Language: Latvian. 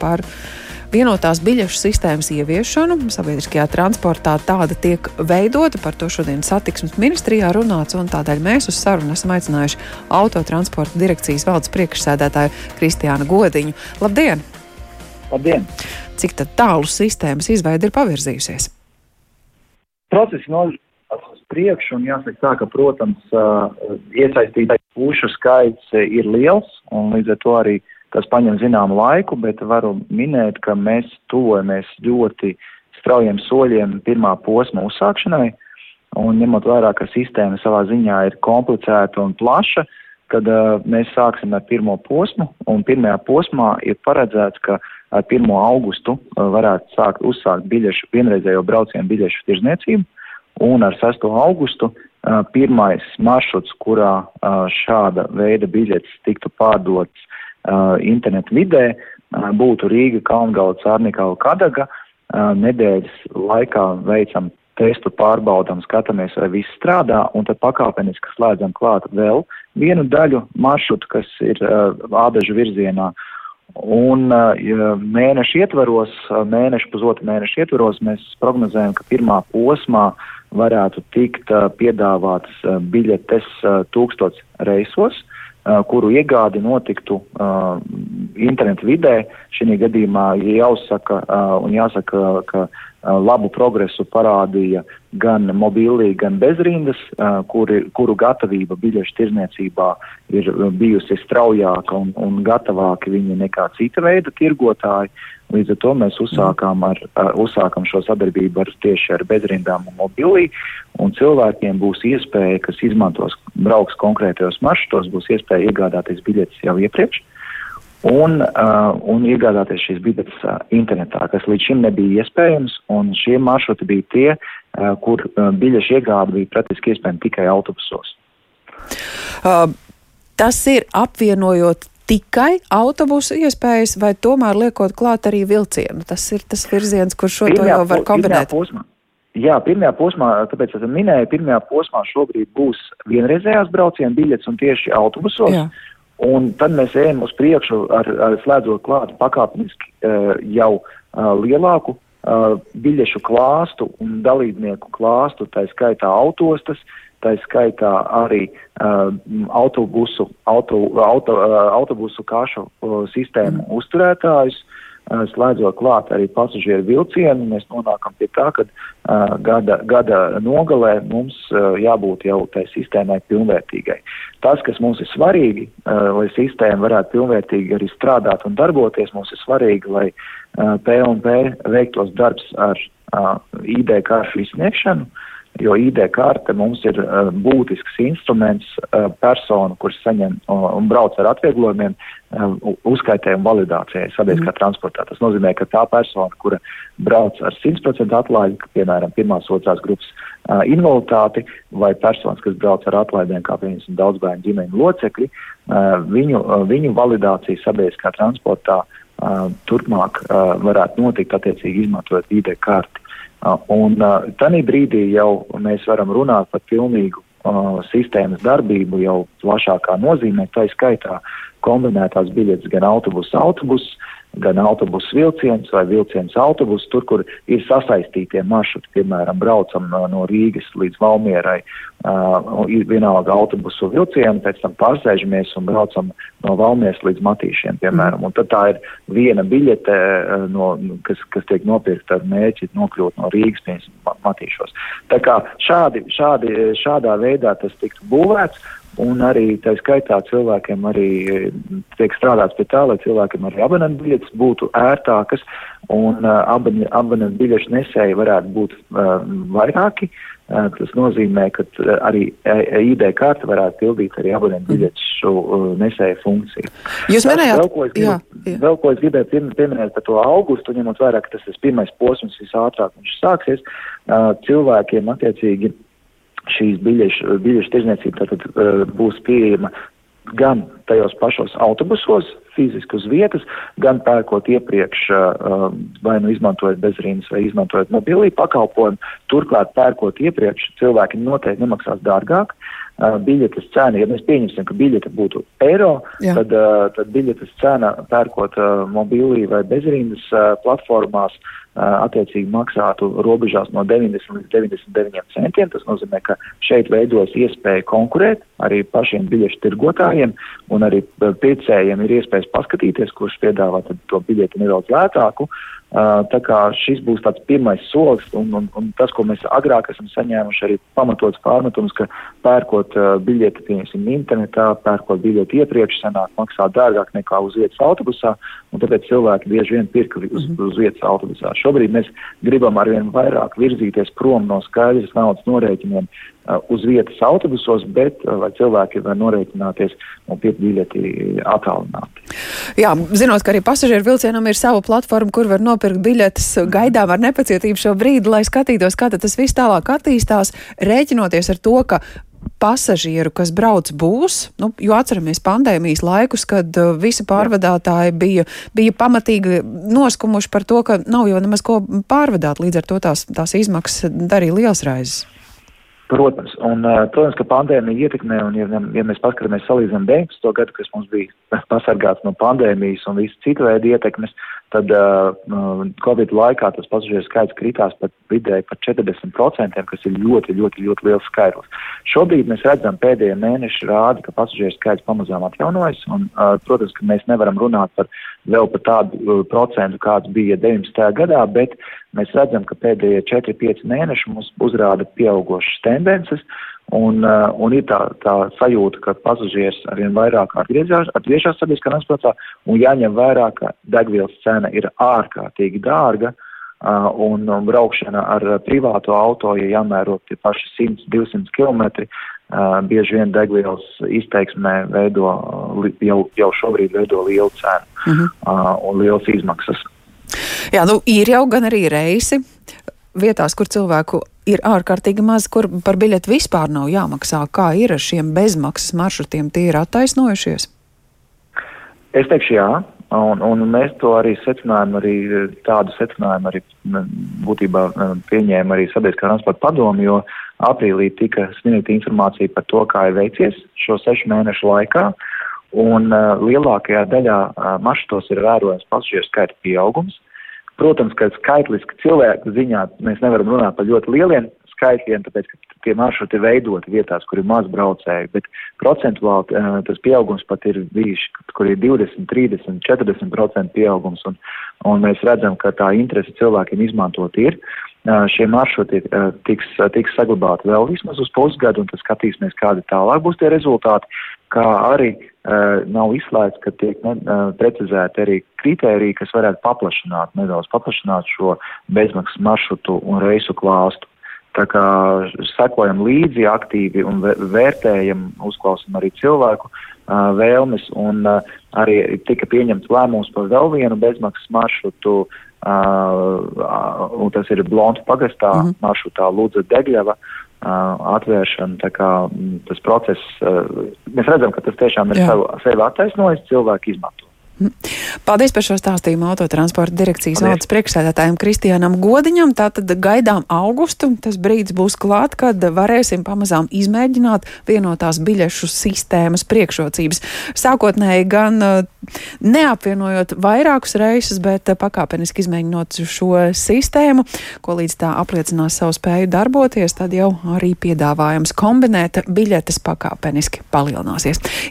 par vienotās biļešu sistēmas ieviešanu. Sabiedriskajā transportā tāda tiek veidota, par to šodien satiksmes ministrijā runāts, un tādēļ mēs uz sarunu esam aicinājuši autotransporta direkcijas valdes priekšsēdētāju Kristiānu Godiņu. Labdien! Labdien! Cik tālu sistēmas izveide ir pavirzījusies? Procesi nozīmē uz priekšu, un jāsaka tā, ka, protams, iesaistītais pušu skaits ir liels, un līdz ar to arī uh, Tas paņem zināmu laiku, bet varu minēt, ka mēs tuvojamies ļoti straujiem soļiem pirmā posma uzsākšanai. Un ņemot vērā, ka sistēma savā ziņā ir komplicēta un plaša, kad uh, mēs sāksim ar pirmo posmu, un pirmajā posmā ir paredzēts, ka ar 1. augustu uh, varētu sākt uzsākt biļešu, vienreizējo braucienu biļešu tirzniecību, un ar 6. augustu uh, pirmais maršruts, kurā uh, šāda veida biļetes tiktu pārdotas internetu vidē, būtu Rīga, Kalngala, Cārnikava, Kadaga. Nedēļas laikā veicam testu pārbaudām, skatāmies, vai viss strādā, un tad pakāpeniski slēdzam klāt vēl vienu daļu maršrutu, kas ir ādažu virzienā. Un mēnešu ietvaros, mēnešu pusotru mēnešu ietvaros, mēs prognozējam, ka pirmā posmā varētu tikt piedāvātas biļetes tūkstots reisos. Uh, kuru iegādi notiktu uh, internetu vidē. Šī gadījumā jāuzsaka uh, un jāsaka, ka labu progresu parādīja gan mobīlī, gan bezrindas, kuri, kuru gatavība biļešu tirzniecībā ir bijusi straujāka un, un gatavāki viņi nekā cita veida tirgotāji. Līdz ar to mēs uzsākām, ar, uzsākam šo sadarbību ar, tieši ar bezrindām un mobilī, un cilvēkiem būs iespēja, kas izmantos, brauks konkrētajos maršrutos, būs iespēja iegādāties biļetes jau iepriekš. Un, uh, un iegādāties šīs biļetes uh, internetā, kas līdz šim nebija iespējams, un šie maršruti bija tie, uh, kur uh, biļešu iegāde bija praktiski iespējama tikai autobusos. Uh, tas ir apvienojot tikai autobusu iespējas, vai tomēr liekot klāt arī vilcienu? Tas ir tas virziens, kur šo pirmajā, to jau var kombinēt. Posmā, jā, pirmajā posmā, tāpēc es minēju, pirmajā posmā šobrīd būs vienreizējās brauciena biļetes un tieši autobusos. Jā. Un tad mēs ejam uz priekšu ar, ar slēdzot klāt pakāpeniski uh, jau uh, lielāku uh, biļešu klāstu un dalībnieku klāstu, tā skaitā autostas, tā skaitā arī uh, autobusu, auto, auto, uh, autobusu kašu uh, sistēmu mm. uzturētājus, uh, slēdzot klāt arī pasažieru vilcienu, mēs nonākam pie tā, ka uh, gada, gada nogalē mums uh, jābūt jau tai sistēmai pilnvērtīgai. Tas, kas mums ir svarīgi, uh, lai sistēma varētu pilnvērtīgi arī strādāt un darboties, mums ir svarīgi, lai uh, P&P veiktos darbs ar uh, ID karšu izsniegšanu, uh, jo ID karte mums ir uh, būtisks instruments uh, personu, kurš saņem uh, un brauc ar atvieglojumiem, uh, uzskaitējumu validācijai sabiedriskā mm. transportā. Tas nozīmē, ka tā persona, kura brauc ar 100% atlaidi, piemēram, pirmās, otrās grupas uh, invaliditāti, vai personas, kas brauc ar atlaidēm, kā piemēram daudz bērnu ģimeņu locekļi, uh, viņu, uh, viņu validācija sabiedriskā transportā uh, turpmāk uh, varētu notikt attiecīgi izmantojot ID karti. Un tādā brīdī jau mēs varam runāt par pilnīgu sistēmas darbību jau plašākā nozīmē, tā skaitā kombinētās biļetes gan autobusu, autobusu, gan autobusu vilciens vai vilciens autobus, tur, kur ir sasaistītie maršruti, piemēram, braucam no, no Rīgas līdz Valmierai, uh, vienalga autobusu vilcienu, pēc tam pārsēžamies un braucam no Valmieras līdz Matīšiem, piemēram. Un tad tā ir viena biļete, uh, no, kas, kas tiek nopirkta ar mērķi nokļūt no Rīgas, piemēram, Matīšos. Tā kā šādi, šādi, šādā veidā tas tiktu būvēts. Un arī tā skaitā cilvēkiem arī eh, tiek strādāts pie tā, lai cilvēkiem arī abonentu biļetes būtu ērtākas un uh, abonentu biļešu nesēji varētu būt uh, vairāki. Uh, tas nozīmē, ka arī ID karte varētu pildīt arī abonentu mhm. biļešu nesēju funkciju. Jūs minējāt, vēl, ko es, jā, jā. vēl ko es gribēju pieminēt par to augustu, ņemot vērā, ka tas ir pirmais posms, visātrāk viņš sāksies, cilvēkiem attiecīgi šīs biļešu, biļešu tirzniecība tātad uh, būs pieejama gan tajos pašos autobusos, fiziski uz vietas, gan pērkot iepriekš, uh, vai nu izmantojot bezrīnas, vai izmantojot mobilī pakalpojumu. Turklāt pērkot iepriekš, cilvēki noteikti nemaksās dārgāk. uh, biļetes cena, ja mēs pieņemsim, ka biļete būtu eiro, Jā. tad, tad biļetes cena pērkot mobilī vai bezrindas uh, platformās attiecīgi maksātu robežās no 90 līdz 99 centiem. Tas nozīmē, ka šeit veidojas iespēja konkurēt arī pašiem biļešu tirgotājiem un arī pircējiem ir iespējas paskatīties, kurš piedāvā to biļeti nedaudz lētāku. Uh, Tā kā šis būs tāds pirmais solis, un, un, un tas, ko mēs agrāk esam saņēmuši, arī pamatots pārmetums, ka pērkot uh, biļeti, piemēram, internetā, pērkot biļeti iepriekš, sanāk maksā dārgāk nekā uz vietas autobusā, un tāpēc cilvēki bieži vien pirka uz, -hmm. uz vietas autobusā. Šobrīd mēs gribam arvien vairāk virzīties prom no skaidras naudas norēķiniem Uh, uz vietas autobusos, bet uh, lai cilvēki var norēķināties un pirkt biļeti attālināti. Jā, zinot, ka arī pasažieru vilcienam ir sava platforma, kur var nopirkt biļetes, gaidām ar nepacietību šo brīdi, lai skatītos, kā tas viss tālāk attīstās, rēķinoties ar to, ka pasažieru, kas brauc, būs. Nu, jo atceramies pandēmijas laikus, kad uh, visi pārvadātāji bija, bija pamatīgi noskumuši par to, ka nav jau nemaz ko pārvadāt. Līdz ar to tās, tās izmaksas darīja liels raizes. Protams, un, protams, ka pandēmija ietekmē, un, ja, ja mēs paskatāmies salīdzinām 19. gadu, kas mums bija pasargāts no pandēmijas un visu citu veidu ietekmes, tad uh, Covid laikā tas pasažieru skaits kritās pat vidēji par 40%, kas ir ļoti, ļoti, ļoti liels skaitlis. Šobrīd mēs redzam, pēdējie mēneši rāda, ka pasažieru skaits pamazām atjaunojas, un, uh, protams, ka mēs nevaram runāt par vēl par tādu uh, procentu, kāds bija 19. gadā, bet mēs redzam, ka pēdējie 4-5 mēneši mums uzrāda pieaugošas tendences, Un, uh, un ir tā, tā sajūta, ka pasažieris arvien vairāk atgriežas, atgriežas sabiedriskā transportā, un jāņem vērā, ka degvielas cena ir ārkārtīgi dārga, uh, un braukšana ar privāto auto, ja jāmēro tie paši 100-200 km, uh, bieži vien degvielas izteiksmē veido, jau, jau šobrīd veido lielu cenu uh, un lielas izmaksas. Jā, nu ir jau gan arī reisi vietās, kur cilvēku ir ārkārtīgi maz, kur par biļeti vispār nav jāmaksā. Kā ir ar šiem bezmaksas maršrutiem? Tie ir attaisnojušies? Es teikšu, jā. Un, un mēs to arī secinājām, arī tādu secinājumu arī būtībā pieņēma arī sabiedriskā transporta padomu, jo aprīlī tika sniegta informācija par to, kā ir veicies šo sešu mēnešu laikā. Un uh, lielākajā daļā uh, maršrutos ir vērojams pasažieru skaita pieaugums. Protams, ka skaitliski cilvēku ziņā mēs nevaram runāt par ļoti lieliem skaitļiem, tāpēc, ka tie maršruti ir veidoti vietās, kur ir maz braucēju, bet procentuāli uh, tas pieaugums pat ir bijis, kur ir 20, 30, 40% pieaugums, un, un mēs redzam, ka tā interese cilvēkiem izmantot ir. Uh, šie maršruti uh, tiks, tiks saglabāti vēl vismaz uz pusgadu, un tad skatīsimies, kādi tālāk būs tie rezultāti, kā arī uh, nav izslēgts, ka tiek ne, uh, precizēti arī kritēriji, kas varētu paplašināt, nedaudz paplašināt šo bezmaksas maršrutu un reisu klāstu. Tā kā sekojam līdzi aktīvi un vērtējam, uzklausam arī cilvēku uh, vēlmes un uh, arī tika pieņemts lēmums par vēl vienu bezmaksas maršrutu, uh, un tas ir Blontu pagastā mm -hmm. maršrutā Lūdza Degļava. Atvēršana, tā kā m, tas process, mēs redzam, ka tas tiešām ir sev, sevi attaisnojis, cilvēki izmanto. Paldies par šo stāstījumu autotransporta direkcijas valdes priekšsēdētājiem Kristianam Godiņam. Tātad gaidām augustu. Tas brīdis būs klāt, kad varēsim pamazām izmēģināt vienotās biļešu sistēmas priekšrocības. Sākotnēji gan uh, neapvienojot vairākus reisus, bet uh, pakāpeniski izmēģinot šo sistēmu, ko līdz tā apliecinās savu spēju darboties, tad jau arī piedāvājums kombinēt biļetes pakāpeniski palielināsies.